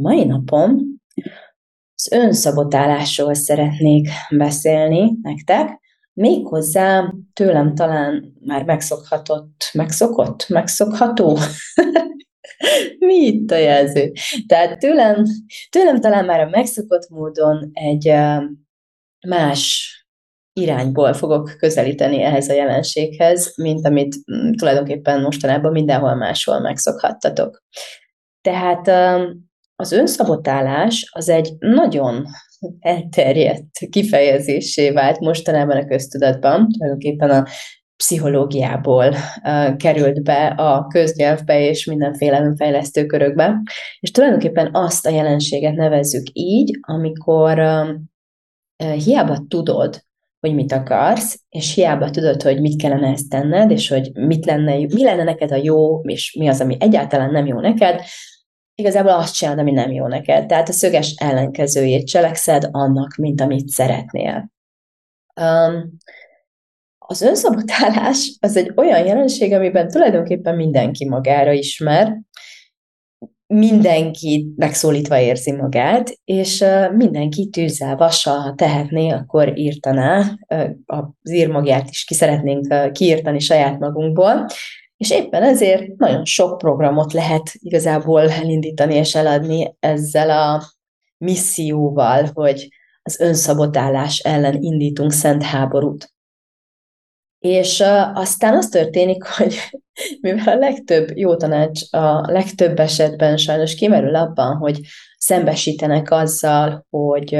Mai napom az önszabotálásról szeretnék beszélni nektek, méghozzá tőlem talán már megszokhatott, megszokott, megszokható? Mi itt a jelző? Tehát tőlem, tőlem talán már a megszokott módon egy más irányból fogok közelíteni ehhez a jelenséghez, mint amit mm, tulajdonképpen mostanában mindenhol máshol megszokhattatok. Tehát az önszabotálás az egy nagyon elterjedt kifejezésé vált mostanában a köztudatban, tulajdonképpen a pszichológiából uh, került be a köznyelvbe és mindenféle önfejlesztő körökbe, és tulajdonképpen azt a jelenséget nevezzük így, amikor uh, hiába tudod, hogy mit akarsz, és hiába tudod, hogy mit kellene ezt tenned, és hogy mit lenne, mi lenne neked a jó, és mi az, ami egyáltalán nem jó neked, igazából azt csinálod, ami nem jó neked. Tehát a szöges ellenkezőjét cselekszed annak, mint amit szeretnél. Um, az önszabotálás az egy olyan jelenség, amiben tulajdonképpen mindenki magára ismer, mindenki megszólítva érzi magát, és mindenki tűzzel, vassal, ha tehetné, akkor írtaná, az írmagját is ki szeretnénk kiírtani saját magunkból, és éppen ezért nagyon sok programot lehet igazából elindítani és eladni ezzel a misszióval, hogy az önszabotálás ellen indítunk szent háborút. És aztán az történik, hogy mivel a legtöbb jó tanács a legtöbb esetben sajnos kimerül abban, hogy szembesítenek azzal, hogy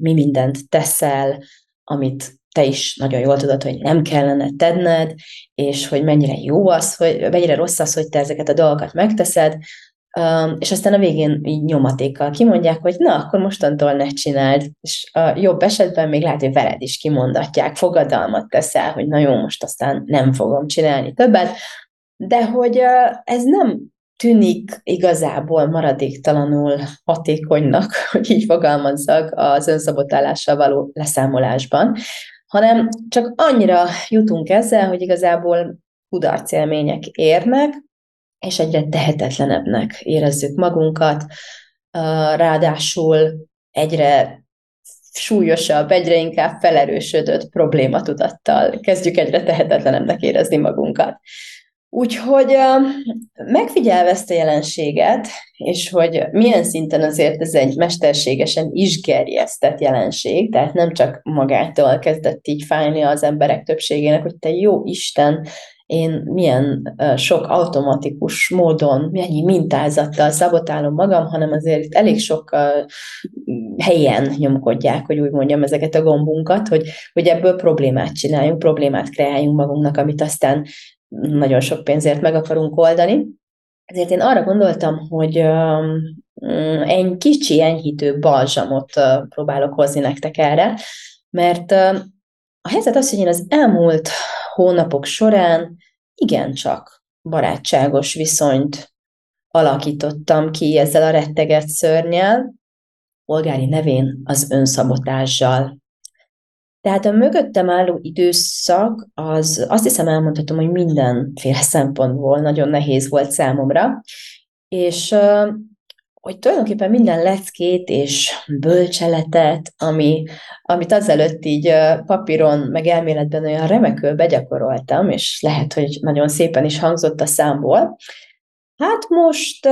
mi mindent teszel, amit te is nagyon jól tudod, hogy nem kellene tenned, és hogy mennyire jó az, hogy mennyire rossz az, hogy te ezeket a dolgokat megteszed, és aztán a végén így nyomatékkal kimondják, hogy na, akkor mostantól ne csináld, és a jobb esetben még lehet, hogy veled is kimondatják, fogadalmat teszel, hogy na jó, most aztán nem fogom csinálni többet, de hogy ez nem tűnik igazából maradéktalanul hatékonynak, hogy így fogalmazzak az önszabotálással való leszámolásban, hanem csak annyira jutunk ezzel, hogy igazából kudarcélmények érnek, és egyre tehetetlenebbnek érezzük magunkat, ráadásul egyre súlyosabb, egyre inkább felerősödött problématudattal kezdjük egyre tehetetlenebbnek érezni magunkat. Úgyhogy megfigyelve ezt a jelenséget, és hogy milyen szinten azért ez egy mesterségesen is gerjesztett jelenség, tehát nem csak magától kezdett így fájni az emberek többségének, hogy te jó Isten, én milyen sok automatikus módon, mennyi mintázattal szabotálom magam, hanem azért elég sok helyen nyomkodják, hogy úgy mondjam, ezeket a gombunkat, hogy, hogy ebből problémát csináljunk, problémát kreáljunk magunknak, amit aztán nagyon sok pénzért meg akarunk oldani. Ezért én arra gondoltam, hogy egy kicsi enyhítő balzsamot próbálok hozni nektek erre, mert a helyzet az, hogy én az elmúlt hónapok során igencsak barátságos viszonyt alakítottam ki ezzel a retteget szörnyel, polgári nevén az önszabotással. Tehát a mögöttem álló időszak, az azt hiszem elmondhatom, hogy mindenféle szempontból nagyon nehéz volt számomra, és hogy tulajdonképpen minden leckét és bölcseletet, ami, amit azelőtt így papíron, meg elméletben olyan remekül begyakoroltam, és lehet, hogy nagyon szépen is hangzott a számból, hát most,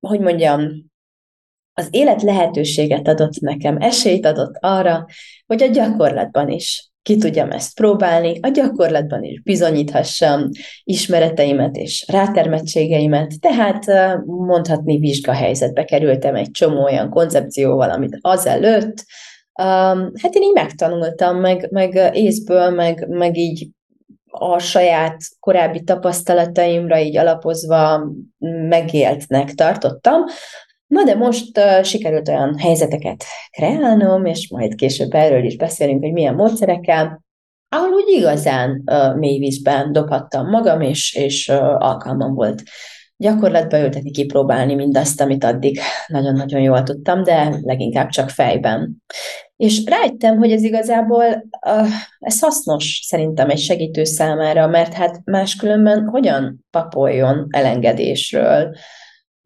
hogy mondjam, az élet lehetőséget adott nekem, esélyt adott arra, hogy a gyakorlatban is ki tudjam ezt próbálni, a gyakorlatban is bizonyíthassam ismereteimet és rátermettségeimet, tehát mondhatni vizsgahelyzetbe kerültem egy csomó olyan koncepcióval, amit azelőtt, hát én így megtanultam, meg, meg észből, meg, meg így a saját korábbi tapasztalataimra így alapozva megéltnek tartottam. Na de most uh, sikerült olyan helyzeteket kreálnom, és majd később erről is beszélünk, hogy milyen módszerekkel, ahol úgy igazán uh, mély vízben dobhattam magam, és, és uh, alkalmam volt gyakorlatba ültetni, kipróbálni mindazt, amit addig nagyon-nagyon jól tudtam, de leginkább csak fejben. És rájöttem, hogy ez igazából, uh, ez hasznos szerintem egy segítő számára, mert hát máskülönben hogyan papoljon elengedésről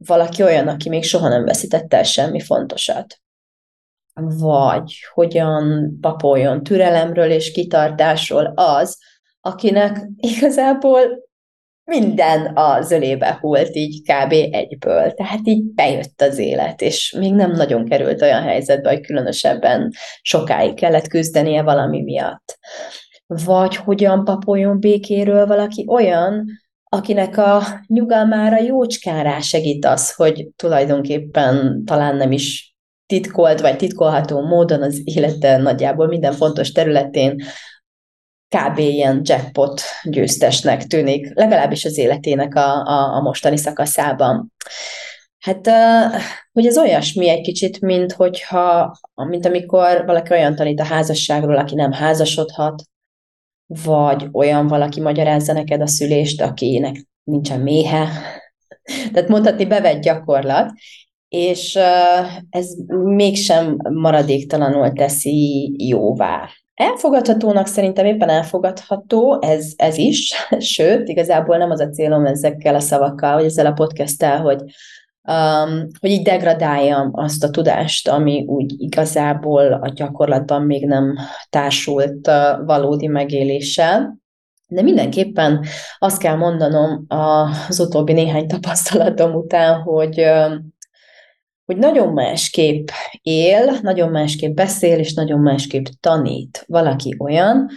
valaki olyan, aki még soha nem veszítette el semmi fontosat? Vagy hogyan papoljon türelemről és kitartásról az, akinek igazából minden a zölébe hult így kb. egyből. Tehát így bejött az élet, és még nem nagyon került olyan helyzetbe, hogy különösebben sokáig kellett küzdenie valami miatt. Vagy hogyan papoljon békéről valaki olyan, akinek a nyugalmára jócskára segít az, hogy tulajdonképpen talán nem is titkolt vagy titkolható módon az élete nagyjából minden fontos területén kb. ilyen jackpot győztesnek tűnik, legalábbis az életének a, a, a mostani szakaszában. Hát, hogy ez olyasmi egy kicsit, mint hogyha, mint amikor valaki olyan tanít a házasságról, aki nem házasodhat, vagy olyan valaki magyarázza neked a szülést, akinek nincsen méhe. Tehát mondhatni bevett gyakorlat, és ez mégsem maradéktalanul teszi jóvá Elfogadhatónak szerintem éppen elfogadható, ez, ez is, sőt, igazából nem az a célom ezekkel a szavakkal, vagy ezzel a podcasttel, hogy, um, hogy így degradáljam azt a tudást, ami úgy igazából a gyakorlatban még nem társult uh, valódi megéléssel. De mindenképpen azt kell mondanom az utóbbi néhány tapasztalatom után, hogy hogy nagyon másképp él, nagyon másképp beszél, és nagyon másképp tanít valaki olyan,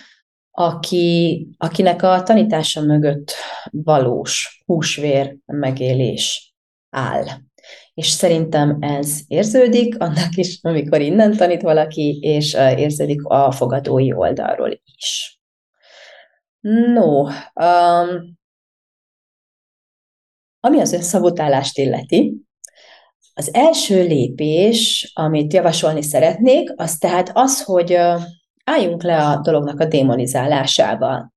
aki, akinek a tanítása mögött valós húsvér megélés áll. És szerintem ez érződik annak is, amikor innen tanít valaki, és érződik a fogadói oldalról is. No, um, ami az önszabotálást illeti, az első lépés, amit javasolni szeretnék, az tehát az, hogy álljunk le a dolognak a démonizálásával.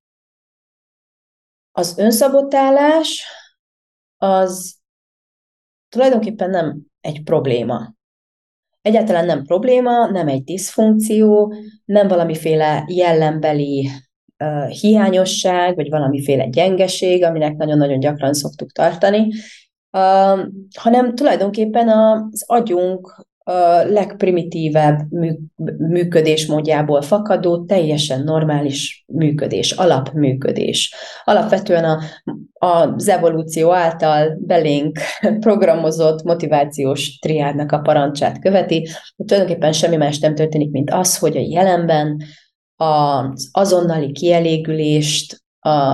Az önszabotálás az tulajdonképpen nem egy probléma. Egyáltalán nem probléma, nem egy diszfunkció, nem valamiféle jellembeli uh, hiányosság, vagy valamiféle gyengeség, aminek nagyon-nagyon gyakran szoktuk tartani, hanem tulajdonképpen az agyunk legprimitívebb működésmódjából fakadó, teljesen normális működés, alapműködés. Alapvetően a, az evolúció által belénk programozott motivációs triádnak a parancsát követi, hogy tulajdonképpen semmi más nem történik, mint az, hogy a jelenben az azonnali kielégülést,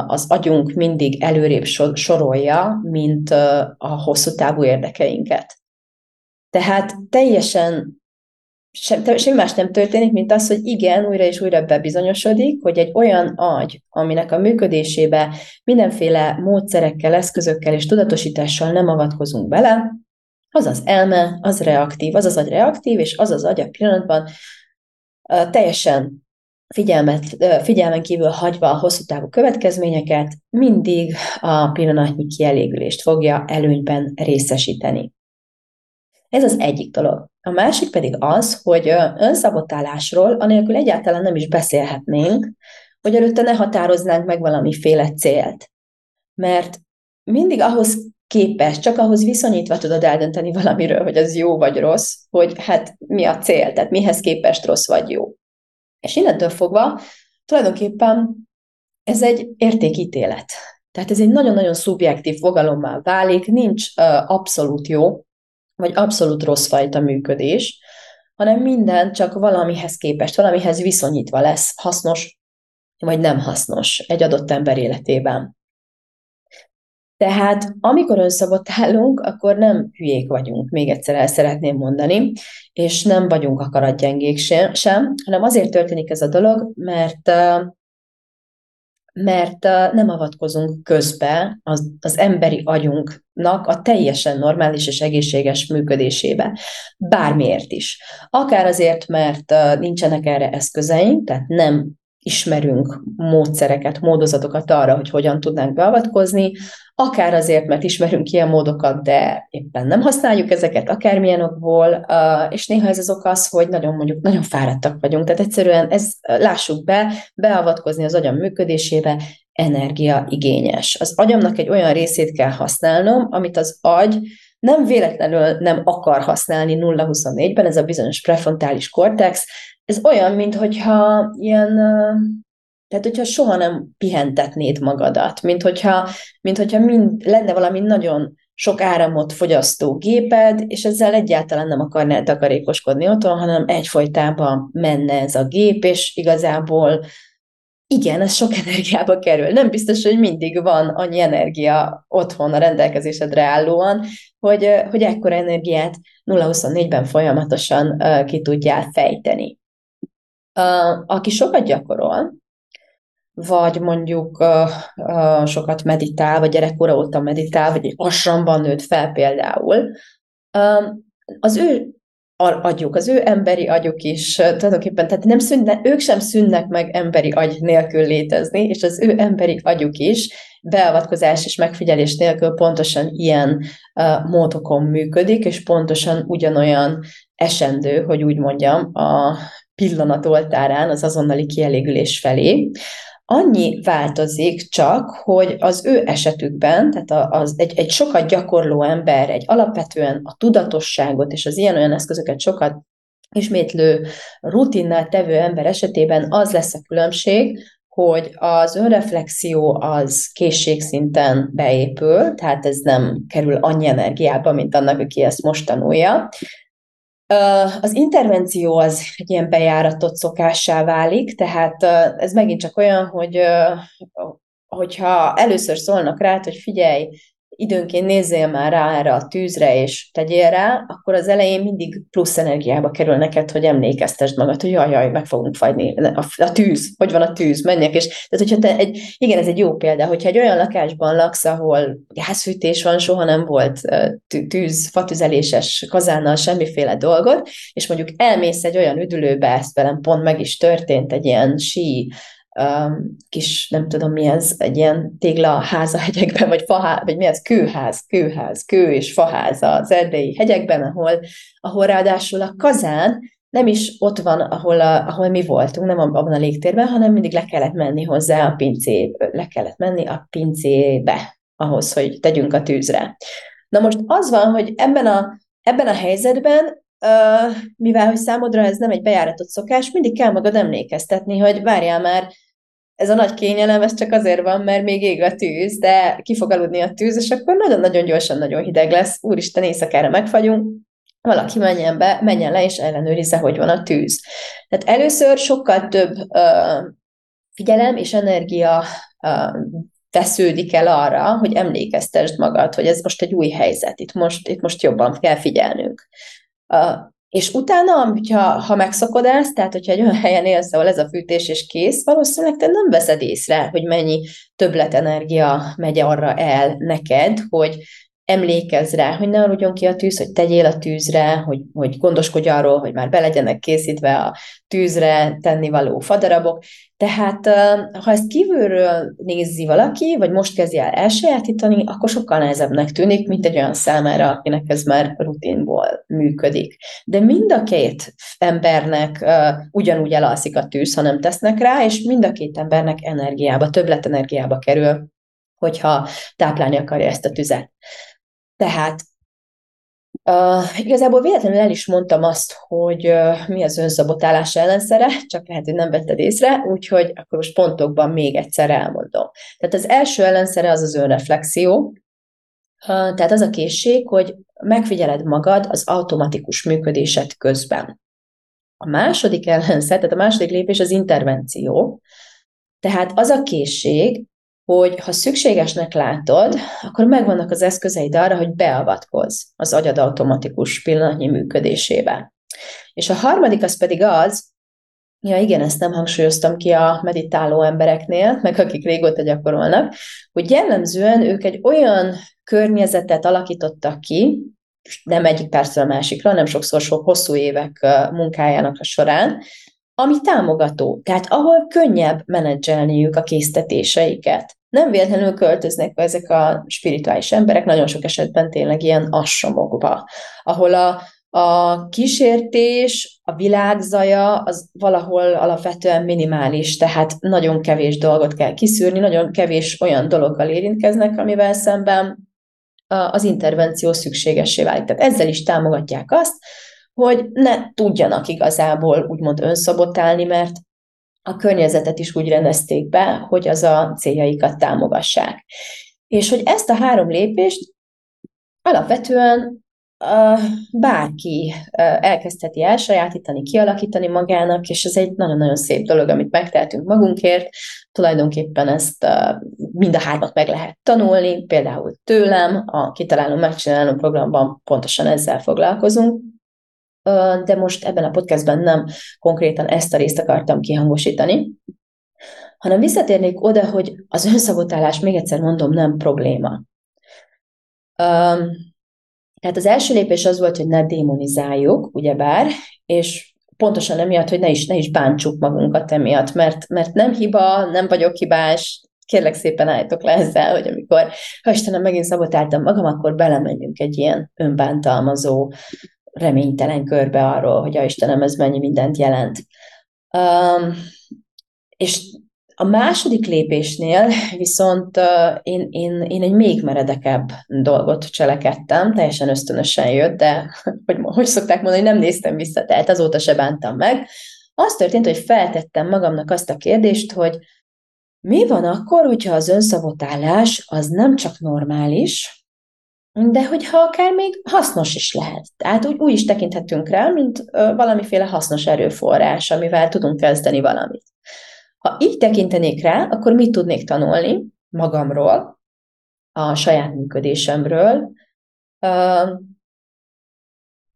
az agyunk mindig előrébb sorolja, mint a hosszú távú érdekeinket. Tehát teljesen semmi más nem történik, mint az, hogy igen, újra és újra bebizonyosodik, hogy egy olyan agy, aminek a működésébe mindenféle módszerekkel, eszközökkel és tudatosítással nem avatkozunk bele, az az elme, az reaktív, az az agy reaktív, és az az agy a pillanatban teljesen figyelmet, figyelmen kívül hagyva a hosszú távú következményeket, mindig a pillanatnyi kielégülést fogja előnyben részesíteni. Ez az egyik dolog. A másik pedig az, hogy önszabotálásról anélkül egyáltalán nem is beszélhetnénk, hogy előtte ne határoznánk meg valamiféle célt. Mert mindig ahhoz képes, csak ahhoz viszonyítva tudod eldönteni valamiről, hogy az jó vagy rossz, hogy hát mi a cél, tehát mihez képest rossz vagy jó. És innentől fogva tulajdonképpen ez egy értékítélet. Tehát ez egy nagyon-nagyon szubjektív fogalommá válik, nincs uh, abszolút jó, vagy abszolút rossz fajta működés, hanem minden csak valamihez képest, valamihez viszonyítva lesz hasznos, vagy nem hasznos egy adott ember életében. Tehát amikor önszabotálunk, akkor nem hülyék vagyunk, még egyszer el szeretném mondani, és nem vagyunk akaratgyengék sem, hanem azért történik ez a dolog, mert mert nem avatkozunk közbe az, az emberi agyunknak a teljesen normális és egészséges működésébe. Bármiért is. Akár azért, mert nincsenek erre eszközeink, tehát nem ismerünk módszereket, módozatokat arra, hogy hogyan tudnánk beavatkozni, akár azért, mert ismerünk ilyen módokat, de éppen nem használjuk ezeket, akármilyen okból, és néha ez az ok az, hogy nagyon mondjuk nagyon fáradtak vagyunk, tehát egyszerűen ez, lássuk be, beavatkozni az agyam működésébe energiaigényes. Az agyamnak egy olyan részét kell használnom, amit az agy nem véletlenül nem akar használni 0-24-ben, ez a bizonyos prefrontális kortex, ez olyan, mintha ilyen, tehát hogyha soha nem pihentetnéd magadat, mint hogyha, mint hogyha mind, lenne valami nagyon sok áramot fogyasztó géped, és ezzel egyáltalán nem akarnál takarékoskodni otthon, hanem egyfolytában menne ez a gép, és igazából igen, ez sok energiába kerül. Nem biztos, hogy mindig van annyi energia otthon a rendelkezésedre állóan, hogy, hogy ekkora energiát 0-24-ben folyamatosan ki tudjál fejteni aki sokat gyakorol, vagy mondjuk uh, uh, sokat meditál, vagy gyerekkora óta meditál, vagy egy asramban nőtt fel például, uh, az ő agyuk, az ő emberi agyuk is tulajdonképpen, tehát nem szűnne, ők sem szűnnek meg emberi agy nélkül létezni, és az ő emberi agyuk is beavatkozás és megfigyelés nélkül pontosan ilyen uh, módokon működik, és pontosan ugyanolyan esendő, hogy úgy mondjam, a pillanat oltárán az azonnali kielégülés felé. Annyi változik csak, hogy az ő esetükben, tehát az, egy, egy sokat gyakorló ember, egy alapvetően a tudatosságot és az ilyen-olyan eszközöket sokat ismétlő, rutinnál tevő ember esetében az lesz a különbség, hogy az önreflexió az készségszinten beépül, tehát ez nem kerül annyi energiába, mint annak, aki ezt most tanulja, az intervenció az egy ilyen bejáratott szokássá válik, tehát ez megint csak olyan, hogy hogyha először szólnak rá, hogy figyelj, időnként nézzél már rá erre a tűzre, és tegyél rá, akkor az elején mindig plusz energiába kerül neked, hogy emlékeztesd magad, hogy jaj, jaj, meg fogunk fagyni. A, a tűz, hogy van a tűz, menjek. És, tehát, hogyha te egy, igen, ez egy jó példa, hogyha egy olyan lakásban laksz, ahol gázfűtés van, soha nem volt tűz, fatüzeléses kazánnal semmiféle dolgot, és mondjuk elmész egy olyan üdülőbe, ezt velem pont meg is történt, egy ilyen sí kis, nem tudom mi ez, egy ilyen téglaház a hegyekben, vagy, fahá, vagy mi ez, kőház, kőház, kő és faház az erdei hegyekben, ahol, ahol ráadásul a kazán nem is ott van, ahol, a, ahol mi voltunk, nem abban a légtérben, hanem mindig le kellett menni hozzá a pincé, le kellett menni a pincébe, ahhoz, hogy tegyünk a tűzre. Na most az van, hogy ebben a, ebben a helyzetben mivel hogy számodra ez nem egy bejáratott szokás, mindig kell magad emlékeztetni, hogy várjál már, ez a nagy kényelem, ez csak azért van, mert még ég a tűz, de ki fog aludni a tűz, és akkor nagyon-nagyon gyorsan nagyon hideg lesz, úristen, éjszakára megfagyunk, valaki menjen be, menjen le, és ellenőrizze, hogy van a tűz. Tehát először sokkal több uh, figyelem és energia uh, tesződik el arra, hogy emlékeztesd magad, hogy ez most egy új helyzet, itt most, itt most jobban kell figyelnünk. Uh, és utána, hogyha, ha megszokod ezt, tehát hogyha egy olyan helyen élsz, ahol ez a fűtés és kész, valószínűleg te nem veszed észre, hogy mennyi többletenergia megy arra el neked, hogy emlékezz rá, hogy ne aludjon ki a tűz, hogy tegyél a tűzre, hogy, hogy gondoskodj arról, hogy már be legyenek készítve a tűzre tennivaló fadarabok. Tehát ha ezt kívülről nézi valaki, vagy most kezdi el elsajátítani, akkor sokkal nehezebbnek tűnik, mint egy olyan számára, akinek ez már rutinból működik. De mind a két embernek uh, ugyanúgy elalszik a tűz, ha nem tesznek rá, és mind a két embernek energiába, többletenergiába kerül, hogyha táplálni akarja ezt a tüzet. Tehát Uh, igazából véletlenül el is mondtam azt, hogy uh, mi az önszabotálás ellenszere, csak lehet, hogy nem vetted észre, úgyhogy akkor most pontokban még egyszer elmondom. Tehát az első ellenszere az az önreflexió, uh, tehát az a készség, hogy megfigyeled magad az automatikus működésed közben. A második ellenszer, tehát a második lépés az intervenció, tehát az a készség, hogy ha szükségesnek látod, akkor megvannak az eszközeid arra, hogy beavatkozz az agyad automatikus pillanatnyi működésébe. És a harmadik az pedig az, Ja, igen, ezt nem hangsúlyoztam ki a meditáló embereknél, meg akik régóta gyakorolnak, hogy jellemzően ők egy olyan környezetet alakítottak ki, nem egyik percről a másikra, nem sokszor sok hosszú évek munkájának a során, ami támogató, tehát ahol könnyebb menedzselniük a késztetéseiket. Nem véletlenül költöznek be ezek a spirituális emberek, nagyon sok esetben tényleg ilyen assomokba, ahol a, a kísértés, a világzaja az valahol alapvetően minimális, tehát nagyon kevés dolgot kell kiszűrni, nagyon kevés olyan dologgal érintkeznek, amivel szemben az intervenció szükségessé válik. Tehát ezzel is támogatják azt, hogy ne tudjanak igazából úgymond önszabotálni, mert a környezetet is úgy rendezték be, hogy az a céljaikat támogassák. És hogy ezt a három lépést alapvetően bárki uh, elkezdheti elsajátítani, kialakítani magának, és ez egy nagyon-nagyon szép dolog, amit megtehetünk magunkért. Tulajdonképpen ezt mind a hármat meg lehet tanulni, például tőlem, a Kitalálom, Megcsinálom programban pontosan ezzel foglalkozunk, de most ebben a podcastben nem konkrétan ezt a részt akartam kihangosítani, hanem visszatérnék oda, hogy az önszabotálás, még egyszer mondom, nem probléma. Tehát az első lépés az volt, hogy ne démonizáljuk, ugyebár, és pontosan emiatt, hogy ne is, ne is bántsuk magunkat emiatt, mert, mert nem hiba, nem vagyok hibás, kérlek szépen álltok le ezzel, hogy amikor, ha Istenem, megint szabotáltam magam, akkor belemenjünk egy ilyen önbántalmazó reménytelen körbe arról, hogy a Istenem, ez mennyi mindent jelent. Um, és a második lépésnél viszont uh, én, én, én egy még meredekebb dolgot cselekedtem, teljesen ösztönösen jött, de hogy, hogy szokták mondani, nem néztem vissza, tehát azóta se bántam meg. Az történt, hogy feltettem magamnak azt a kérdést, hogy mi van akkor, hogyha az önszavotálás az nem csak normális, de hogyha akár még hasznos is lehet. Tehát úgy, úgy is tekinthetünk rá, mint ö, valamiféle hasznos erőforrás, amivel tudunk kezdeni valamit. Ha így tekintenék rá, akkor mit tudnék tanulni magamról, a saját működésemről, ö,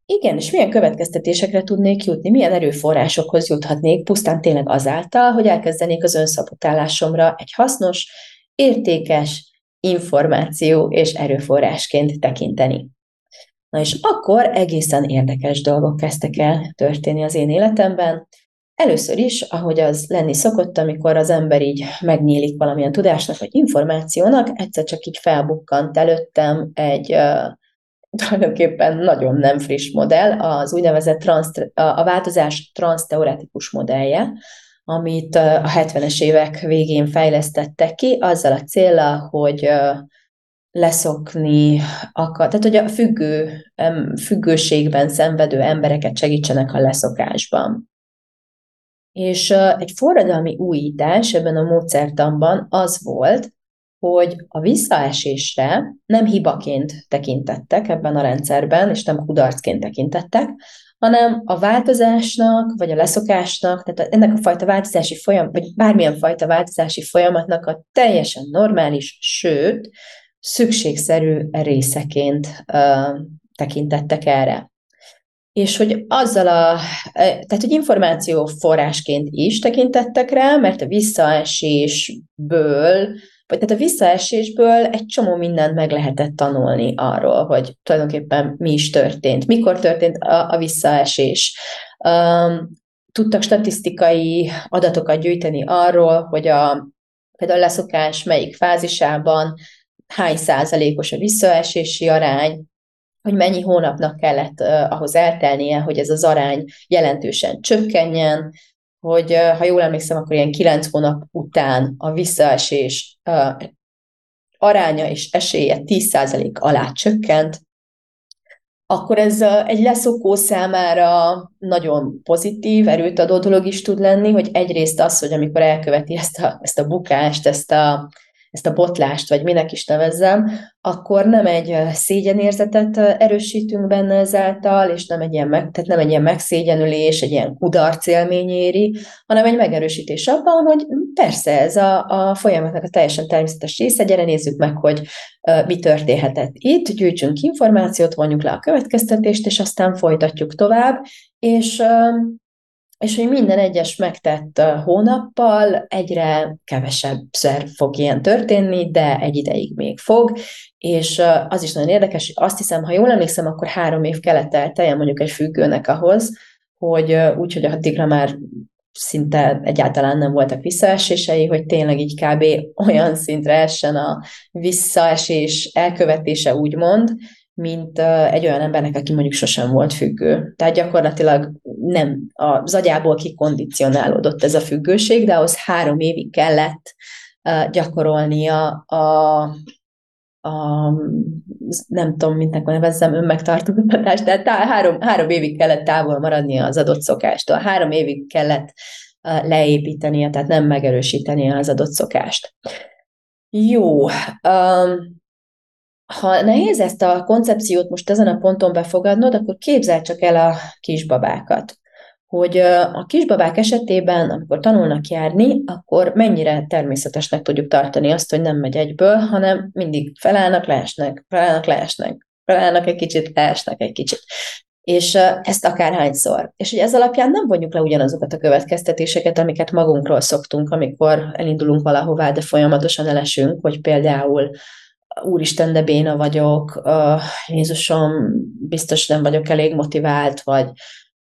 igen, és milyen következtetésekre tudnék jutni, milyen erőforrásokhoz juthatnék, pusztán tényleg azáltal, hogy elkezdenék az önszabotálásomra egy hasznos, értékes, információ és erőforrásként tekinteni. Na és akkor egészen érdekes dolgok kezdtek el történni az én életemben. Először is, ahogy az lenni szokott, amikor az ember így megnyílik valamilyen tudásnak vagy információnak, egyszer csak így felbukkant előttem egy uh, tulajdonképpen nagyon nem friss modell, az úgynevezett transz, a változás transzteoretikus modellje, amit a 70-es évek végén fejlesztettek ki, azzal a célra, hogy leszokni akar, tehát hogy a függő, függőségben szenvedő embereket segítsenek a leszokásban. És egy forradalmi újítás ebben a módszertanban az volt, hogy a visszaesésre nem hibaként tekintettek ebben a rendszerben, és nem kudarcként tekintettek, hanem a változásnak, vagy a leszokásnak, tehát ennek a fajta változási folyam, vagy bármilyen fajta változási folyamatnak a teljesen normális, sőt, szükségszerű részeként uh, tekintettek erre. És hogy azzal a, tehát hogy információ forrásként is tekintettek rá, mert a visszaesésből vagy tehát a visszaesésből egy csomó mindent meg lehetett tanulni arról, hogy tulajdonképpen mi is történt, mikor történt a, a visszaesés. Um, tudtak statisztikai adatokat gyűjteni arról, hogy a például a leszokás melyik fázisában hány százalékos a visszaesési arány, hogy mennyi hónapnak kellett uh, ahhoz eltelnie, hogy ez az arány jelentősen csökkenjen, hogy ha jól emlékszem, akkor ilyen kilenc hónap után a visszaesés aránya és esélye 10% alá csökkent, akkor ez egy leszokó számára nagyon pozitív, erőt adó dolog is tud lenni, hogy egyrészt az, hogy amikor elköveti ezt a, ezt a bukást, ezt a, ezt a botlást, vagy minek is nevezzem, akkor nem egy szégyenérzetet erősítünk benne ezáltal, és nem egy ilyen, meg, tehát nem egy ilyen megszégyenülés, egy ilyen kudarc élmény éri, hanem egy megerősítés abban, hogy persze ez a, a folyamatnak a teljesen természetes része, gyere nézzük meg, hogy uh, mi történhetett itt, gyűjtsünk információt, vonjuk le a következtetést, és aztán folytatjuk tovább, és és hogy minden egyes megtett hónappal egyre kevesebbszer fog ilyen történni, de egy ideig még fog, és az is nagyon érdekes, hogy azt hiszem, ha jól emlékszem, akkor három év kellett elteljen mondjuk egy függőnek ahhoz, hogy úgy, hogy addigra már szinte egyáltalán nem voltak visszaesései, hogy tényleg így kb. olyan szintre essen a visszaesés elkövetése, úgymond, mint egy olyan embernek, aki mondjuk sosem volt függő. Tehát gyakorlatilag nem az agyából kikondicionálódott ez a függőség, de ahhoz három évig kellett gyakorolnia a, a nem tudom, mint nevezzem, önmegtartóztatást, tehát tá, három, három évig kellett távol maradnia az adott szokástól, három évig kellett leépítenie, tehát nem megerősítenie az adott szokást. Jó, um, ha nehéz ezt a koncepciót most ezen a ponton befogadnod, akkor képzel csak el a kisbabákat. Hogy a kisbabák esetében, amikor tanulnak járni, akkor mennyire természetesnek tudjuk tartani azt, hogy nem megy egyből, hanem mindig felállnak, leesnek, felállnak, leesnek, felállnak egy kicsit, leesnek egy kicsit. És ezt akárhányszor. És hogy ez alapján nem vonjuk le ugyanazokat a következtetéseket, amiket magunkról szoktunk, amikor elindulunk valahová, de folyamatosan elesünk, hogy például úristen, de béna vagyok, uh, Jézusom, biztos nem vagyok elég motivált, vagy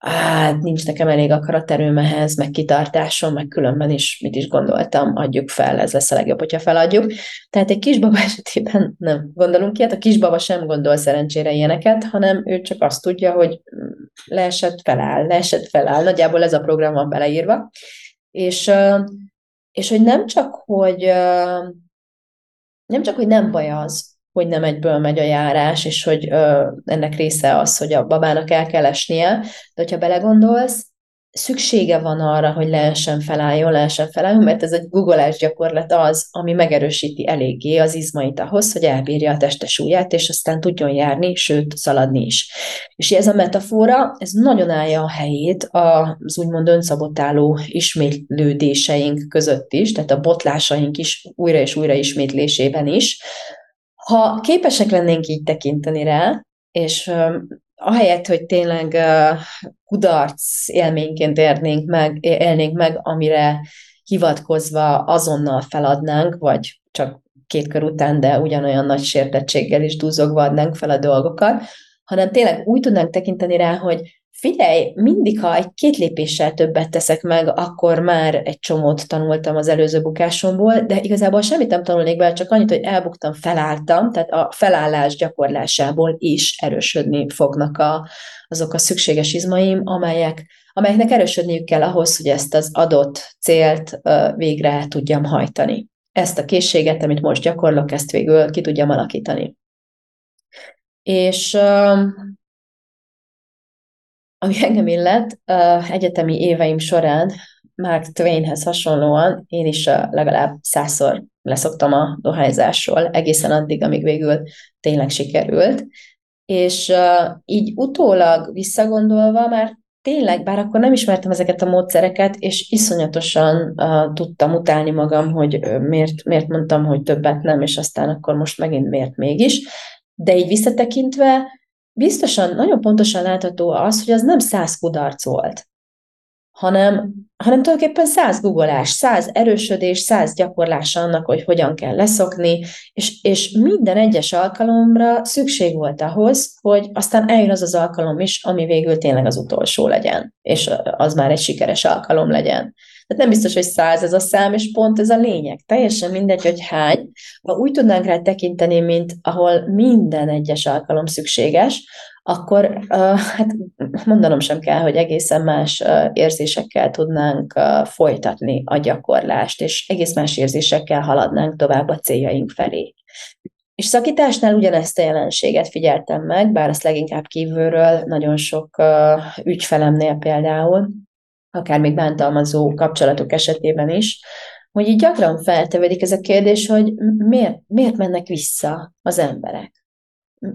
hát nincs nekem elég akaraterőm ehhez, meg kitartásom, meg különben is mit is gondoltam, adjuk fel, ez lesz a legjobb, hogyha feladjuk. Tehát egy kisbaba esetében nem gondolunk ilyet, a kisbaba sem gondol szerencsére ilyeneket, hanem ő csak azt tudja, hogy leesett, feláll, leesett, feláll. Nagyjából ez a program van beleírva. És, és hogy nem csak, hogy nem csak, hogy nem baj az, hogy nem egyből megy a járás, és hogy ö, ennek része az, hogy a babának el kell esnie, de hogyha belegondolsz, szüksége van arra, hogy lehessen felálljon, lehessen felálljon, mert ez egy googolás gyakorlat az, ami megerősíti eléggé az izmait ahhoz, hogy elbírja a teste súlyát, és aztán tudjon járni, sőt, szaladni is. És ez a metafora, ez nagyon állja a helyét az úgymond önszabotáló ismétlődéseink között is, tehát a botlásaink is újra és újra ismétlésében is. Ha képesek lennénk így tekinteni rá, és ahelyett, hogy tényleg kudarc élményként érnénk meg, élnénk meg, amire hivatkozva azonnal feladnánk, vagy csak két kör után, de ugyanolyan nagy sértettséggel is dúzogva adnánk fel a dolgokat, hanem tényleg úgy tudnánk tekinteni rá, hogy figyelj, mindig, ha egy két lépéssel többet teszek meg, akkor már egy csomót tanultam az előző bukásomból, de igazából semmit nem tanulnék bele, csak annyit, hogy elbuktam, felálltam, tehát a felállás gyakorlásából is erősödni fognak a, azok a szükséges izmaim, amelyek, amelyeknek erősödniük kell ahhoz, hogy ezt az adott célt végre tudjam hajtani. Ezt a készséget, amit most gyakorlok, ezt végül ki tudjam alakítani. És ami engem illet, egyetemi éveim során Mark Twainhez hasonlóan én is legalább százszor leszoktam a dohányzásról, egészen addig, amíg végül tényleg sikerült. És így utólag visszagondolva már tényleg, bár akkor nem ismertem ezeket a módszereket, és iszonyatosan uh, tudtam utálni magam, hogy miért, miért mondtam, hogy többet nem, és aztán akkor most megint miért mégis. De így visszatekintve biztosan, nagyon pontosan látható az, hogy az nem száz kudarc volt, hanem, hanem tulajdonképpen száz googolás, száz erősödés, száz gyakorlás annak, hogy hogyan kell leszokni, és, és minden egyes alkalomra szükség volt ahhoz, hogy aztán eljön az az alkalom is, ami végül tényleg az utolsó legyen, és az már egy sikeres alkalom legyen. Tehát nem biztos, hogy száz ez a szám, és pont ez a lényeg. Teljesen mindegy, hogy hány. Ha úgy tudnánk rá tekinteni, mint ahol minden egyes alkalom szükséges, akkor hát mondanom sem kell, hogy egészen más érzésekkel tudnánk folytatni a gyakorlást, és egész más érzésekkel haladnánk tovább a céljaink felé. És szakításnál ugyanezt a jelenséget figyeltem meg, bár azt leginkább kívülről, nagyon sok ügyfelemnél például, akár még bántalmazó kapcsolatok esetében is, hogy így gyakran feltevedik ez a kérdés, hogy miért, miért mennek vissza az emberek?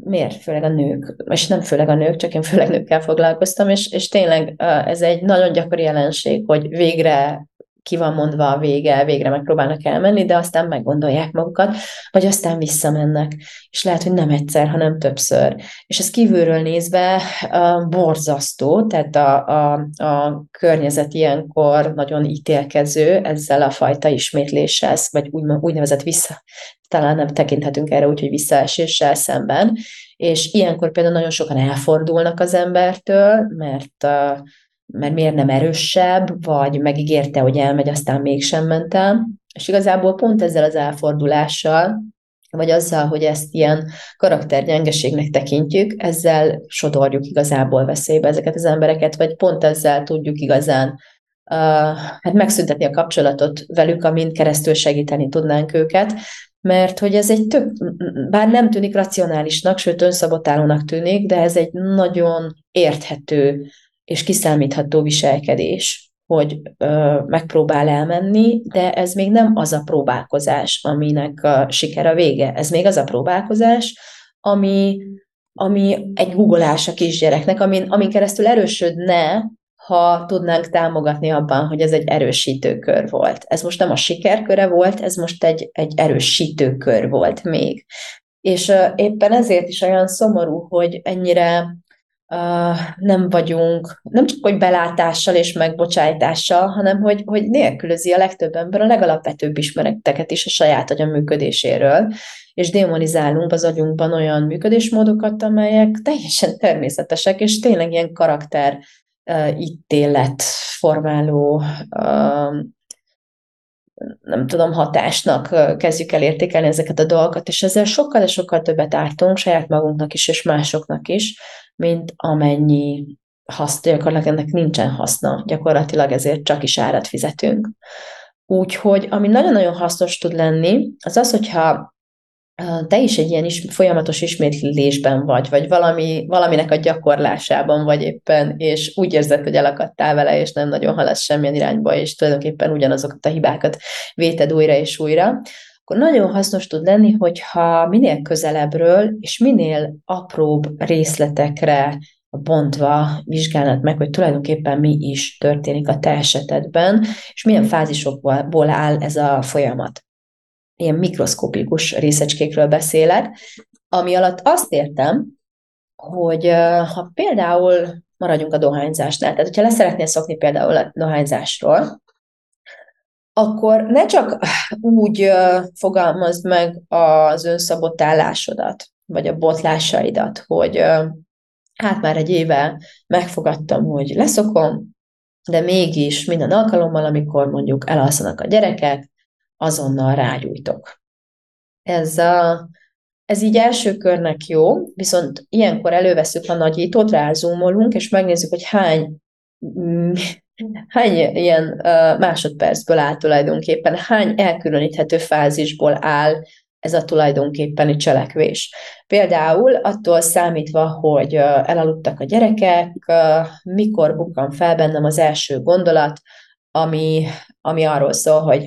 Miért? Főleg a nők. És nem főleg a nők, csak én főleg nőkkel foglalkoztam, és, és tényleg ez egy nagyon gyakori jelenség, hogy végre ki van mondva a vége, végre megpróbálnak elmenni, de aztán meggondolják magukat, vagy aztán visszamennek. És lehet, hogy nem egyszer, hanem többször. És ez kívülről nézve uh, borzasztó, tehát a, a, a környezet ilyenkor nagyon ítélkező ezzel a fajta ismétléssel, vagy úgy, úgynevezett vissza, talán nem tekinthetünk erre úgy, hogy visszaeséssel szemben, és ilyenkor például nagyon sokan elfordulnak az embertől, mert uh, mert miért nem erősebb, vagy megígérte, hogy elmegy, aztán mégsem ment el. És igazából pont ezzel az elfordulással, vagy azzal, hogy ezt ilyen karaktergyengeségnek tekintjük, ezzel sodorjuk igazából veszélybe ezeket az embereket, vagy pont ezzel tudjuk igazán uh, hát megszüntetni a kapcsolatot velük, amin keresztül segíteni tudnánk őket, mert hogy ez egy tök, bár nem tűnik racionálisnak, sőt önszabotálónak tűnik, de ez egy nagyon érthető és kiszámítható viselkedés, hogy ö, megpróbál elmenni, de ez még nem az a próbálkozás, aminek a siker a vége. Ez még az a próbálkozás, ami, ami egy googolás a kisgyereknek, amin, amin keresztül erősödne, ha tudnánk támogatni abban, hogy ez egy erősítőkör volt. Ez most nem a sikerköre volt, ez most egy, egy erősítőkör volt még. És éppen ezért is olyan szomorú, hogy ennyire nem vagyunk, nem csak hogy belátással és megbocsájtással, hanem hogy, hogy nélkülözi a legtöbb ember a legalapvetőbb ismereteket is a saját agya működéséről, és démonizálunk az agyunkban olyan működésmódokat, amelyek teljesen természetesek, és tényleg ilyen karakter uh, ítélet formáló uh, nem tudom, hatásnak kezdjük el értékelni ezeket a dolgokat, és ezzel sokkal, sokkal többet ártunk saját magunknak is, és másoknak is, mint amennyi haszt, gyakorlatilag ennek nincsen haszna, gyakorlatilag ezért csak is árat fizetünk. Úgyhogy, ami nagyon-nagyon hasznos tud lenni, az az, hogyha te is egy ilyen is, folyamatos ismétlésben vagy, vagy valami, valaminek a gyakorlásában vagy éppen, és úgy érzed, hogy elakadtál vele, és nem nagyon haladsz semmilyen irányba, és tulajdonképpen ugyanazokat a hibákat véted újra és újra, akkor nagyon hasznos tud lenni, hogyha minél közelebbről és minél apróbb részletekre bontva vizsgálnod meg, hogy tulajdonképpen mi is történik a te esetedben, és milyen fázisokból áll ez a folyamat. Ilyen mikroszkopikus részecskékről beszélek, ami alatt azt értem, hogy ha például maradjunk a dohányzásnál, tehát hogyha leszeretnél szokni például a dohányzásról, akkor ne csak úgy fogalmazd meg az önszabotálásodat, vagy a botlásaidat, hogy hát már egy éve megfogadtam, hogy leszokom, de mégis minden alkalommal, amikor mondjuk elalszanak a gyerekek, azonnal rágyújtok. Ez, a, ez így első körnek jó, viszont ilyenkor előveszük a nagyítót, rázumolunk, és megnézzük, hogy hány, mm, hány ilyen másodpercből áll tulajdonképpen, hány elkülöníthető fázisból áll ez a tulajdonképpeni cselekvés. Például attól számítva, hogy elaludtak a gyerekek, mikor bukkan fel bennem az első gondolat, ami, ami arról szól, hogy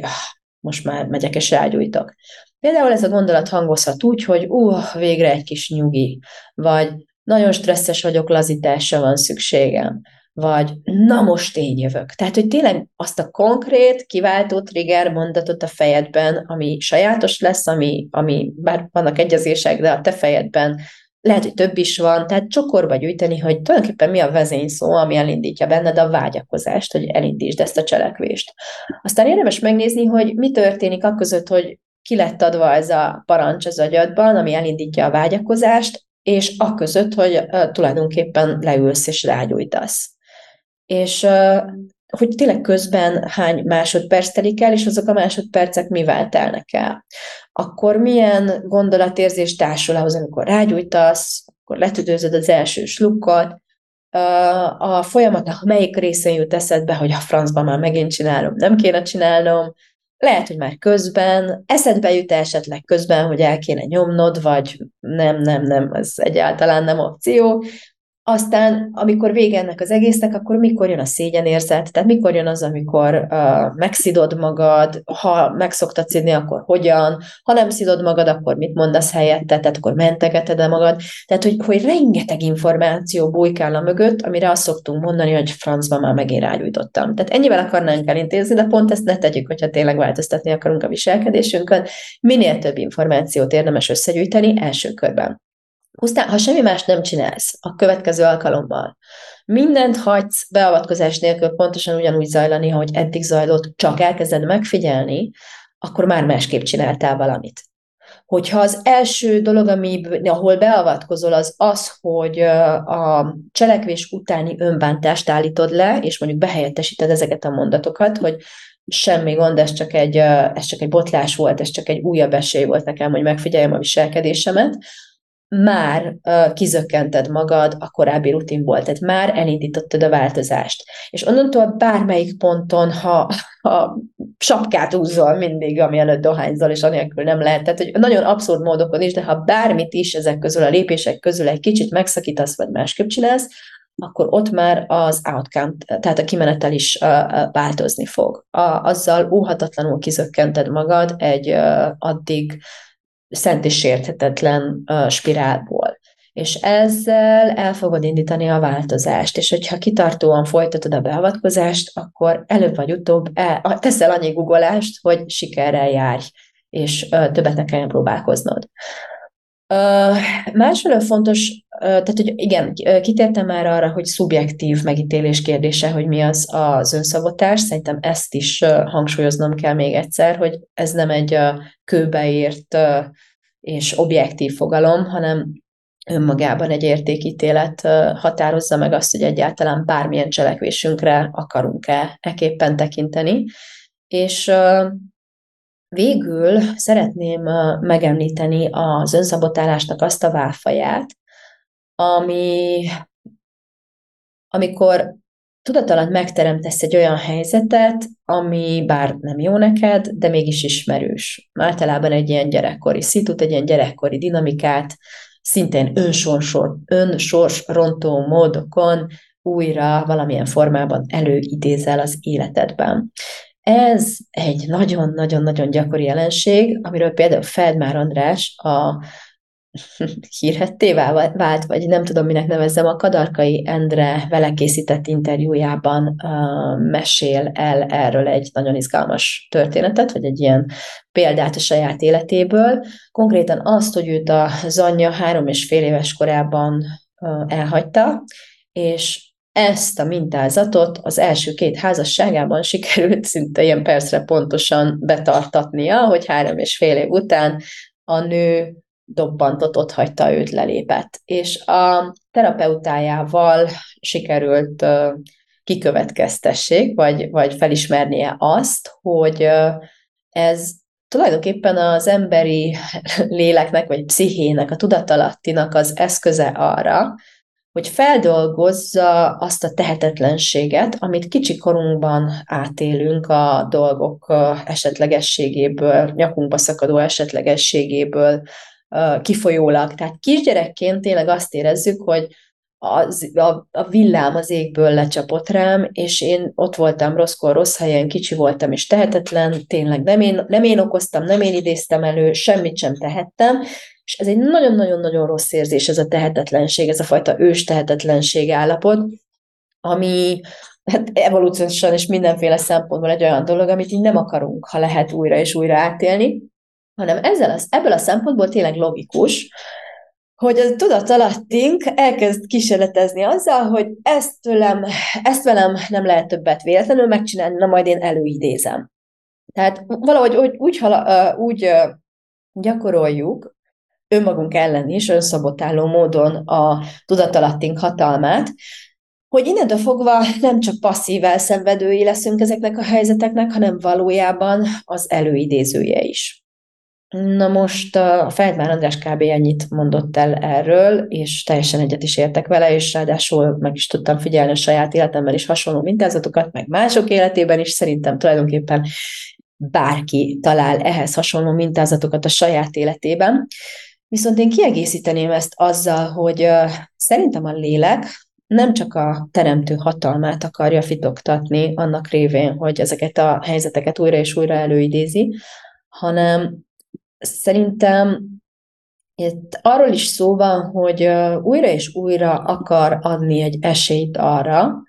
most már megyek és rágyújtok. Például ez a gondolat hangozhat úgy, hogy uh, végre egy kis nyugi, vagy nagyon stresszes vagyok, lazításra van szükségem, vagy na most én jövök. Tehát, hogy tényleg azt a konkrét, kiváltó trigger mondatot a fejedben, ami sajátos lesz, ami, ami bár vannak egyezések, de a te fejedben lehet, hogy több is van, tehát csokorba gyűjteni, hogy tulajdonképpen mi a vezényszó, ami elindítja benned a vágyakozást, hogy elindítsd ezt a cselekvést. Aztán érdemes megnézni, hogy mi történik akközött, hogy ki lett adva ez a parancs az agyadban, ami elindítja a vágyakozást, és akközött, hogy uh, tulajdonképpen leülsz és rágyújtasz. És hogy tényleg közben hány másodperc telik el, és azok a másodpercek mivel telnek el. Akkor milyen gondolatérzés társul ahhoz, amikor rágyújtasz, akkor letüdőzöd az első slukkot, a folyamatnak melyik részén jut eszedbe, hogy a francban már megint csinálom, nem kéne csinálnom, lehet, hogy már közben, eszedbe jut esetleg közben, hogy el kéne nyomnod, vagy nem, nem, nem, ez egyáltalán nem opció, aztán, amikor vége ennek az egésznek, akkor mikor jön a szégyenérzet, tehát mikor jön az, amikor uh, megszidod magad, ha meg szoktad szidni, akkor hogyan, ha nem szidod magad, akkor mit mondasz helyette, tehát akkor mentegeted el magad. Tehát, hogy, hogy rengeteg információ bujkál a mögött, amire azt szoktunk mondani, hogy francba már megint rágyújtottam. Tehát ennyivel akarnánk elintézni, de pont ezt ne tegyük, hogyha tényleg változtatni akarunk a viselkedésünkön. Minél több információt érdemes összegyűjteni első körben. Pusztán, ha semmi más nem csinálsz a következő alkalommal, mindent hagysz beavatkozás nélkül pontosan ugyanúgy zajlani, ahogy eddig zajlott, csak elkezded megfigyelni, akkor már másképp csináltál valamit. Hogyha az első dolog, ami, ahol beavatkozol, az az, hogy a cselekvés utáni önbántást állítod le, és mondjuk behelyettesíted ezeket a mondatokat, hogy semmi gond, ez csak egy, ez csak egy botlás volt, ez csak egy újabb esély volt nekem, hogy megfigyeljem a viselkedésemet, már uh, kizökkented magad a korábbi rutinból, tehát már elindítottad a változást. És onnantól bármelyik ponton, ha, ha sapkát úzol mindig, ami előtt dohányzol, és anélkül nem lehet, tehát hogy nagyon abszurd módokon is, de ha bármit is ezek közül, a lépések közül egy kicsit megszakítasz, vagy másképp csinálsz, akkor ott már az outcome, tehát a kimenetel is uh, változni fog. A, azzal óhatatlanul kizökkented magad egy uh, addig szent és sérthetetlen spirálból. És ezzel el fogod indítani a változást, és hogyha kitartóan folytatod a beavatkozást, akkor előbb vagy utóbb el, teszel annyi guggolást, hogy sikerrel járj, és többet ne kelljen próbálkoznod. Uh, másfelől fontos, tehát hogy igen, kitértem már arra, hogy szubjektív megítélés kérdése, hogy mi az az önszabotás. Szerintem ezt is hangsúlyoznom kell még egyszer, hogy ez nem egy kőbeírt és objektív fogalom, hanem önmagában egy értékítélet határozza meg azt, hogy egyáltalán bármilyen cselekvésünkre akarunk-e eképpen tekinteni. És Végül szeretném megemlíteni az önszabotálásnak azt a válfaját, ami, amikor tudatalan megteremtesz egy olyan helyzetet, ami bár nem jó neked, de mégis ismerős. Általában egy ilyen gyerekkori szitut, egy ilyen gyerekkori dinamikát, szintén önsorsor, önsorsrontó módokon újra valamilyen formában előidézel az életedben. Ez egy nagyon-nagyon-nagyon gyakori jelenség, amiről például Feldmár András a hírhetté vált, vagy nem tudom, minek nevezzem, a Kadarkai Endre vele készített interjújában uh, mesél el erről egy nagyon izgalmas történetet, vagy egy ilyen példát a saját életéből. Konkrétan azt, hogy őt az anyja három és fél éves korában uh, elhagyta, és ezt a mintázatot az első két házasságában sikerült szinte ilyen percre pontosan betartatnia, hogy három és fél év után a nő dobbantott, ott hagyta őt, lelépett. És a terapeutájával sikerült kikövetkeztessék, vagy, vagy felismernie azt, hogy ez tulajdonképpen az emberi léleknek, vagy pszichének, a tudatalattinak az eszköze arra, hogy feldolgozza azt a tehetetlenséget, amit kicsikorunkban átélünk a dolgok esetlegességéből, nyakunkba szakadó esetlegességéből kifolyólag. Tehát kisgyerekként tényleg azt érezzük, hogy az, a, a villám az égből lecsapott rám, és én ott voltam rosszkor, rossz helyen, kicsi voltam és tehetetlen, tényleg nem én, nem én okoztam, nem én idéztem elő, semmit sem tehettem, és ez egy nagyon-nagyon-nagyon rossz érzés, ez a tehetetlenség, ez a fajta ős tehetetlenség állapot, ami hát evolúciósan és mindenféle szempontból egy olyan dolog, amit így nem akarunk, ha lehet újra és újra átélni, hanem ezzel az, ebből a szempontból tényleg logikus, hogy a tudatalattink elkezd kísérletezni azzal, hogy ezt, tőlem, ezt velem nem lehet többet véletlenül megcsinálni, na majd én előidézem. Tehát valahogy úgy, úgy, úgy gyakoroljuk önmagunk ellen is önszabotáló módon a tudatalattink hatalmát, hogy innentől fogva nem csak passzív elszenvedői leszünk ezeknek a helyzeteknek, hanem valójában az előidézője is. Na most a Feldmár András kb. ennyit mondott el erről, és teljesen egyet is értek vele, és ráadásul meg is tudtam figyelni a saját életemben is hasonló mintázatokat, meg mások életében is, szerintem tulajdonképpen bárki talál ehhez hasonló mintázatokat a saját életében. Viszont én kiegészíteném ezt azzal, hogy szerintem a lélek nem csak a teremtő hatalmát akarja fitoktatni annak révén, hogy ezeket a helyzeteket újra és újra előidézi, hanem szerintem itt arról is szó van, hogy újra és újra akar adni egy esélyt arra,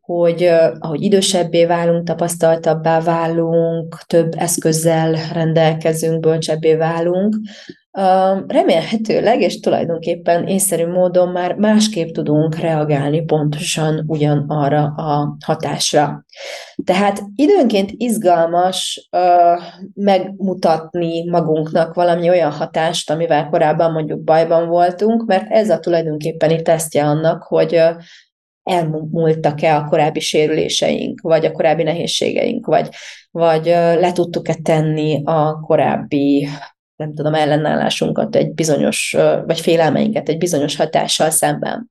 hogy ahogy idősebbé válunk, tapasztaltabbá válunk, több eszközzel rendelkezünk, bölcsebbé válunk, remélhetőleg, és tulajdonképpen észszerű módon már másképp tudunk reagálni pontosan ugyanarra a hatásra. Tehát időnként izgalmas megmutatni magunknak valami olyan hatást, amivel korábban mondjuk bajban voltunk, mert ez a tulajdonképpeni tesztje annak, hogy elmúltak-e a korábbi sérüléseink, vagy a korábbi nehézségeink, vagy, vagy le tudtuk-e tenni a korábbi nem tudom, ellenállásunkat egy bizonyos, vagy félelmeinket egy bizonyos hatással szemben.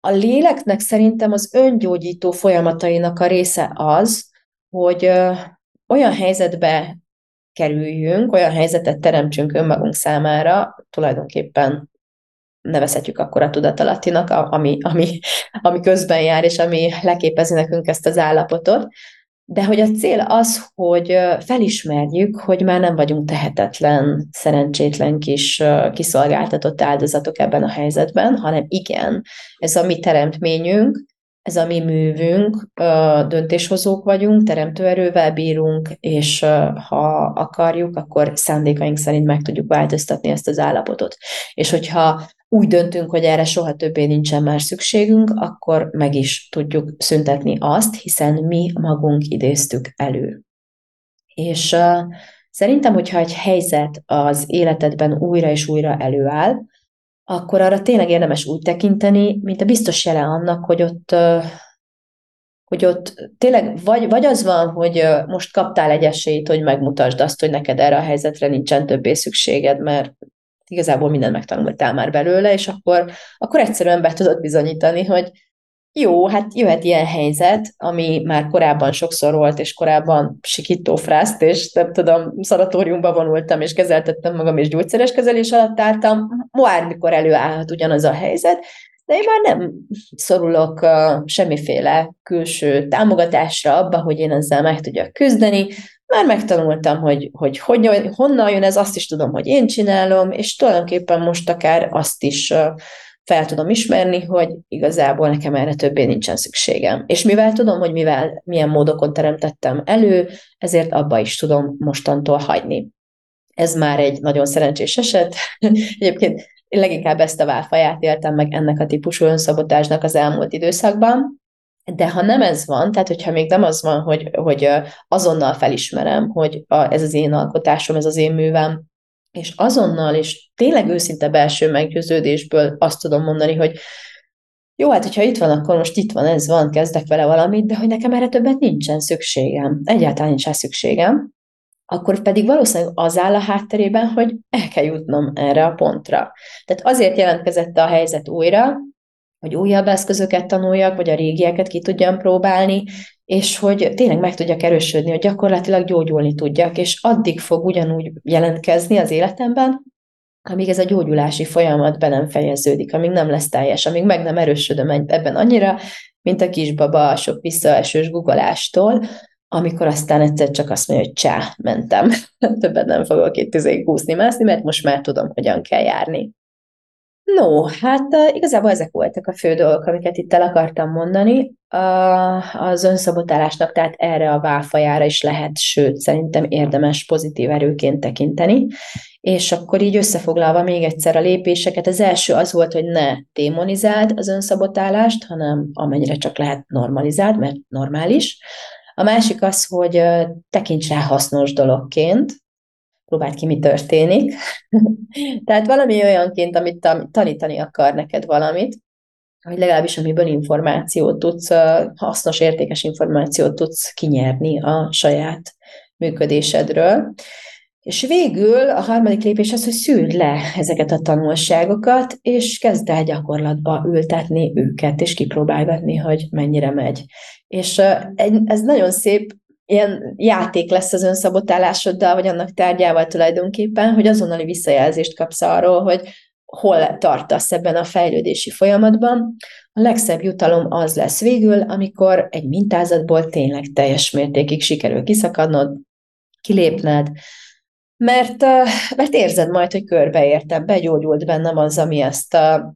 A léleknek szerintem az öngyógyító folyamatainak a része az, hogy olyan helyzetbe kerüljünk, olyan helyzetet teremtsünk önmagunk számára, tulajdonképpen nevezhetjük akkor a tudatalattinak, ami, ami, ami közben jár, és ami leképezi nekünk ezt az állapotot, de hogy a cél az, hogy felismerjük, hogy már nem vagyunk tehetetlen, szerencsétlen kis kiszolgáltatott áldozatok ebben a helyzetben, hanem igen, ez a mi teremtményünk, ez a mi művünk, döntéshozók vagyunk, teremtőerővel bírunk, és ha akarjuk, akkor szándékaink szerint meg tudjuk változtatni ezt az állapotot. És hogyha úgy döntünk, hogy erre soha többé nincsen már szükségünk, akkor meg is tudjuk szüntetni azt, hiszen mi magunk idéztük elő. És uh, szerintem, hogyha egy helyzet az életedben újra és újra előáll, akkor arra tényleg érdemes úgy tekinteni, mint a biztos jele annak, hogy ott, uh, hogy ott tényleg vagy, vagy az van, hogy uh, most kaptál egy esélyt, hogy megmutasd azt, hogy neked erre a helyzetre nincsen többé szükséged, mert igazából mindent megtanultál már belőle, és akkor, akkor egyszerűen be tudod bizonyítani, hogy jó, hát jöhet ilyen helyzet, ami már korábban sokszor volt, és korábban sikító frászt, és nem tudom, szanatóriumba vonultam, és kezeltettem magam, és gyógyszeres kezelés alatt álltam, mikor előállhat ugyanaz a helyzet, de én már nem szorulok semmiféle külső támogatásra abba, hogy én ezzel meg tudjak küzdeni, már megtanultam, hogy, hogy, hogy honnan jön ez, azt is tudom, hogy én csinálom, és tulajdonképpen most akár azt is fel tudom ismerni, hogy igazából nekem erre többé nincsen szükségem. És mivel tudom, hogy mivel, milyen módokon teremtettem elő, ezért abba is tudom mostantól hagyni. Ez már egy nagyon szerencsés eset. Egyébként leginkább ezt a válfaját éltem meg ennek a típusú önszabotásnak az elmúlt időszakban, de ha nem ez van, tehát hogyha még nem az van, hogy, hogy azonnal felismerem, hogy a, ez az én alkotásom, ez az én művem, és azonnal, és tényleg őszinte belső meggyőződésből azt tudom mondani, hogy jó, hát hogyha itt van, akkor most itt van, ez van, kezdek vele valamit, de hogy nekem erre többet nincsen szükségem, egyáltalán nincs szükségem, akkor pedig valószínűleg az áll a hátterében, hogy el kell jutnom erre a pontra. Tehát azért jelentkezett a helyzet újra, hogy újabb eszközöket tanuljak, vagy a régieket ki tudjam próbálni, és hogy tényleg meg tudjak erősödni, hogy gyakorlatilag gyógyulni tudjak, és addig fog ugyanúgy jelentkezni az életemben, amíg ez a gyógyulási folyamat be nem fejeződik, amíg nem lesz teljes, amíg meg nem erősödöm ebben annyira, mint a kisbaba a sok visszaesős guggolástól, amikor aztán egyszer csak azt mondja, hogy csá, mentem. Többet nem fogok itt tüzéig húzni, mászni, mert most már tudom, hogyan kell járni. No, hát igazából ezek voltak a fő dolgok, amiket itt el akartam mondani. Az önszabotálásnak tehát erre a válfajára is lehet, sőt, szerintem érdemes pozitív erőként tekinteni. És akkor így összefoglalva még egyszer a lépéseket, az első az volt, hogy ne démonizáld az önszabotálást, hanem amennyire csak lehet normalizáld, mert normális. A másik az, hogy tekints rá hasznos dologként, próbáld ki, mi történik. Tehát valami olyanként, amit tanítani akar neked valamit, hogy legalábbis amiből információt tudsz, hasznos, értékes információt tudsz kinyerni a saját működésedről. És végül a harmadik lépés az, hogy szűrd le ezeket a tanulságokat, és kezd el gyakorlatba ültetni őket, és kipróbálgatni, hogy mennyire megy. És ez nagyon szép ilyen játék lesz az önszabotálásoddal, vagy annak tárgyával tulajdonképpen, hogy azonnali visszajelzést kapsz arról, hogy hol tartasz ebben a fejlődési folyamatban. A legszebb jutalom az lesz végül, amikor egy mintázatból tényleg teljes mértékig sikerül kiszakadnod, kilépned, mert, mert érzed majd, hogy körbeértem, begyógyult bennem az, ami ezt a,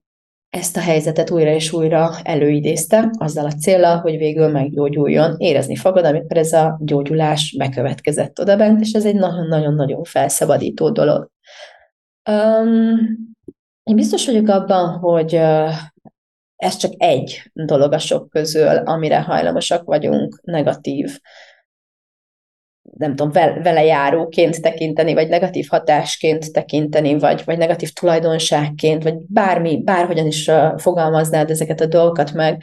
ezt a helyzetet újra és újra előidézte, azzal a célral, hogy végül meggyógyuljon. Érezni fogod, amikor ez a gyógyulás bekövetkezett odabent, és ez egy nagyon-nagyon-nagyon felszabadító dolog. Um, én biztos vagyok abban, hogy uh, ez csak egy dolog a sok közül, amire hajlamosak vagyunk negatív nem tudom, vele járóként tekinteni, vagy negatív hatásként tekinteni, vagy, vagy negatív tulajdonságként, vagy bármi, bárhogyan is fogalmaznád ezeket a dolgokat meg.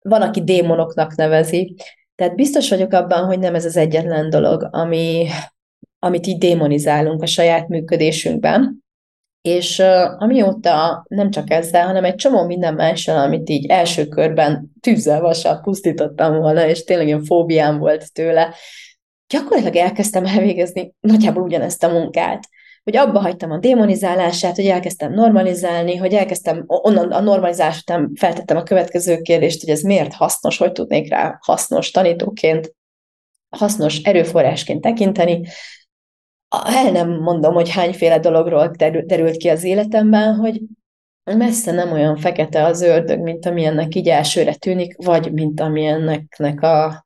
Van, aki démonoknak nevezi. Tehát biztos vagyok abban, hogy nem ez az egyetlen dolog, ami, amit így démonizálunk a saját működésünkben. És uh, amióta nem csak ezzel, hanem egy csomó minden mással, amit így első körben tűzzel, vassal pusztítottam volna, és tényleg ilyen fóbiám volt tőle, gyakorlatilag elkezdtem elvégezni nagyjából ugyanezt a munkát. Hogy abba hagytam a démonizálását, hogy elkezdtem normalizálni, hogy elkezdtem onnan a normalizálás után feltettem a következő kérdést, hogy ez miért hasznos, hogy tudnék rá hasznos tanítóként, hasznos erőforrásként tekinteni. El nem mondom, hogy hányféle dologról derült ki az életemben, hogy messze nem olyan fekete az ördög, mint amilyennek így elsőre tűnik, vagy mint amilyennek a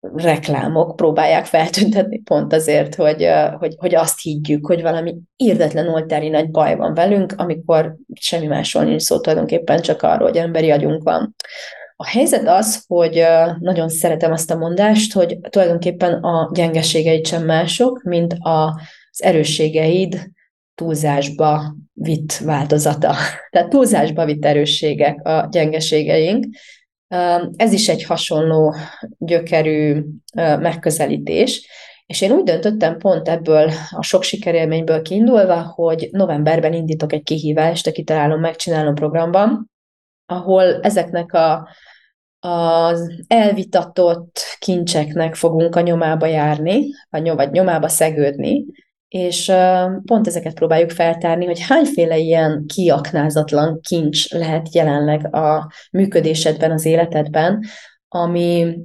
reklámok próbálják feltüntetni pont azért, hogy, hogy, hogy azt higgyük, hogy valami írdetlen oltári nagy baj van velünk, amikor semmi másról nincs szó tulajdonképpen, csak arról, hogy emberi agyunk van. A helyzet az, hogy nagyon szeretem azt a mondást, hogy tulajdonképpen a gyengeségeid sem mások, mint az erősségeid túlzásba vitt változata. Tehát túlzásba vitt erősségek a gyengeségeink, ez is egy hasonló gyökerű megközelítés, és én úgy döntöttem pont ebből a sok sikerélményből kiindulva, hogy novemberben indítok egy kihívást a Kitalálom, Megcsinálom programban, ahol ezeknek a, az elvitatott kincseknek fogunk a nyomába járni, vagy nyomába szegődni, és pont ezeket próbáljuk feltárni, hogy hányféle ilyen kiaknázatlan kincs lehet jelenleg a működésedben, az életedben, ami,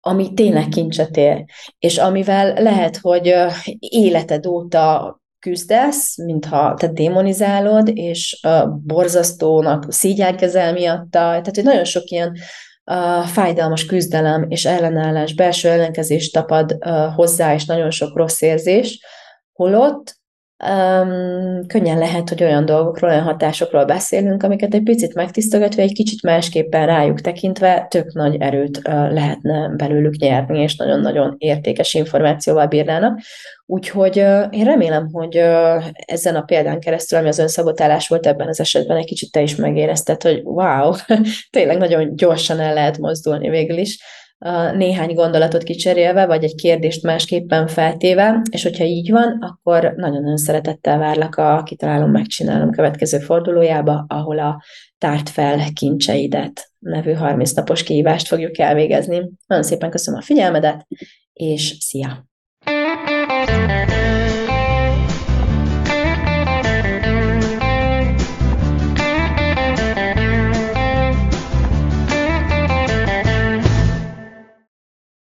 ami tényleg kincset ér, és amivel lehet, hogy életed óta küzdesz, mintha te démonizálod, és borzasztónak szígyelkezel miatta, tehát hogy nagyon sok ilyen uh, fájdalmas küzdelem és ellenállás, belső ellenkezés tapad hozzá, és nagyon sok rossz érzés, holott um, könnyen lehet, hogy olyan dolgokról, olyan hatásokról beszélünk, amiket egy picit megtisztogatva, egy kicsit másképpen rájuk tekintve tök nagy erőt uh, lehetne belőlük nyerni, és nagyon-nagyon értékes információval bírnának. Úgyhogy uh, én remélem, hogy uh, ezen a példán keresztül, ami az önszabotálás volt ebben az esetben, egy kicsit te is megérezted, hogy wow, tényleg nagyon gyorsan el lehet mozdulni végül is néhány gondolatot kicserélve, vagy egy kérdést másképpen feltéve, és hogyha így van, akkor nagyon-nagyon szeretettel várlak a Kitalálom, Megcsinálom következő fordulójába, ahol a Tárt fel kincseidet nevű 30 napos kihívást fogjuk elvégezni. Nagyon szépen köszönöm a figyelmedet, és szia! thank you